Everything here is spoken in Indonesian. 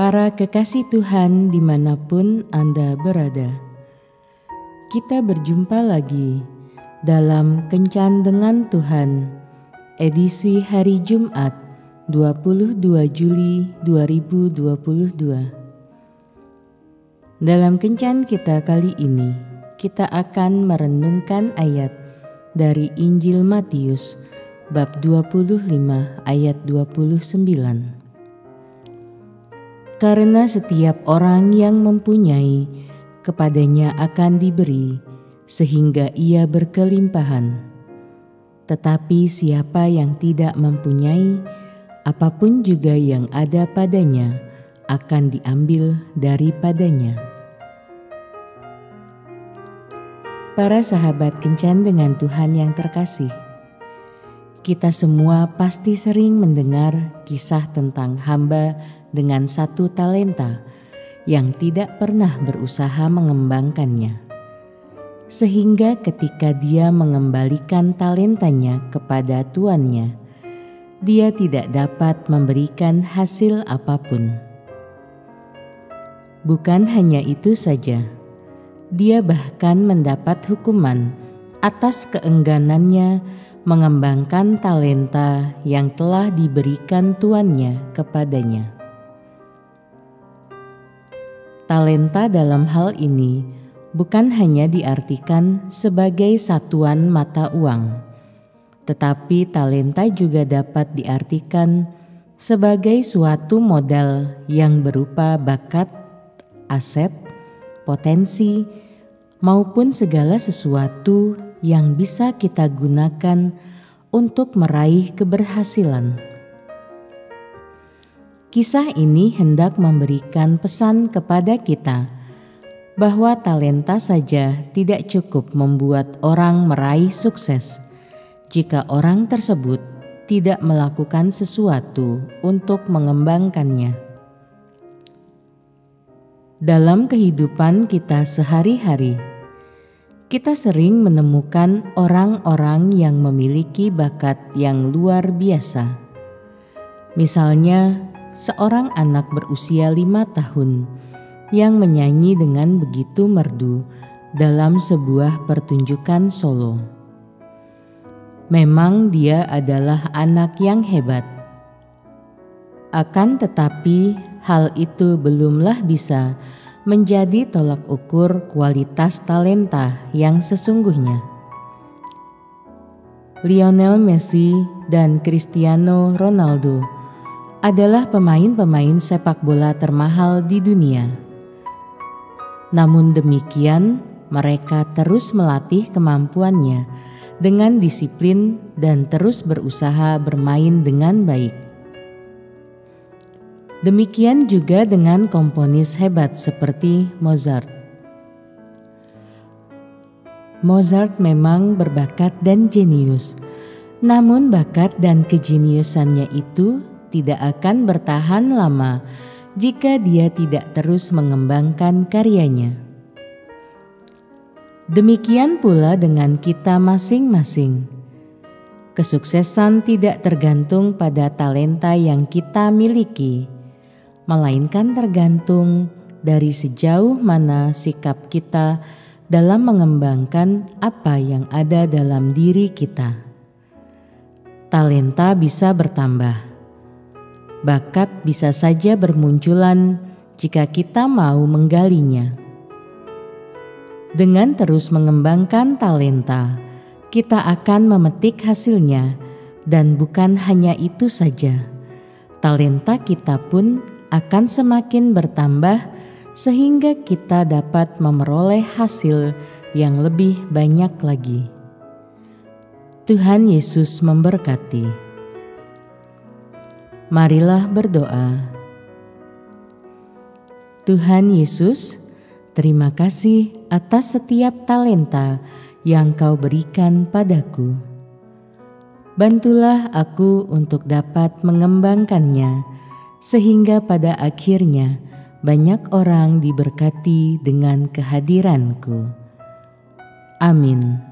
Para kekasih Tuhan di mana pun Anda berada, kita berjumpa lagi dalam Kencan dengan Tuhan, edisi hari Jumat 22 Juli 2022. Dalam Kencan kita kali ini, kita akan merenungkan ayat dari Injil Matius bab 25 ayat 29. Karena setiap orang yang mempunyai, kepadanya akan diberi, sehingga ia berkelimpahan. Tetapi siapa yang tidak mempunyai, apa pun juga yang ada padanya akan diambil daripadanya. Para sahabat kencan dengan Tuhan yang terkasih, kita semua pasti sering mendengar kisah tentang hamba dengan satu talenta yang tidak pernah berusaha mengembangkannya. Sehingga ketika dia mengembalikan talentanya kepada tuannya, dia tidak dapat memberikan hasil apa pun. Bukan hanya itu saja, dia bahkan mendapat hukuman atas keengganannya mengembangkan talenta yang telah diberikan tuannya kepadanya. Talenta dalam hal ini bukan hanya diartikan sebagai satuan mata uang, tetapi talenta juga dapat diartikan sebagai suatu modal yang berupa bakat, aset, potensi, maupun segala sesuatu yang bisa kita gunakan untuk meraih keberhasilan. Kisah ini hendak memberikan pesan kepada kita bahwa talenta saja tidak cukup membuat orang meraih sukses jika orang tersebut tidak melakukan sesuatu untuk mengembangkannya. Dalam kehidupan kita sehari-hari, kita sering menemukan orang-orang yang memiliki bakat yang luar biasa. Misalnya, seorang anak berusia lima tahun yang menyanyi dengan begitu merdu dalam sebuah pertunjukan solo. Memang dia adalah anak yang hebat. Akan tetapi, hal itu belumlah bisa menjadi tolak ukur kualitas talenta yang sesungguhnya. Lionel Messi dan Cristiano Ronaldo adalah pemain-pemain sepak bola termahal di dunia. Namun demikian, mereka terus melatih kemampuannya dengan disiplin dan terus berusaha bermain dengan baik. Demikian juga dengan komponis hebat seperti Mozart. Mozart memang berbakat dan jenius, namun bakat dan kejeniusannya itu tidak akan bertahan lama jika dia tidak terus mengembangkan karyanya. Demikian pula dengan kita masing-masing. Kesuksesan tidak tergantung pada talenta yang kita miliki, melainkan tergantung dari sejauh mana sikap kita dalam mengembangkan apa yang ada dalam diri kita. Talenta bisa bertambah Bakat bisa saja bermunculan jika kita mau menggalinya. Dengan terus mengembangkan talenta, kita akan memetik hasilnya, dan bukan hanya itu saja, talenta kita pun akan semakin bertambah sehingga kita dapat memperoleh hasil yang lebih banyak lagi. Tuhan Yesus memberkati. Marilah berdoa. Tuhan Yesus, terima kasih atas setiap talenta yang Kau berikan padaku. Bantulah aku untuk dapat mengembangkannya, sehingga pada akhirnya banyak orang diberkati dengan kehadiranku. Amin.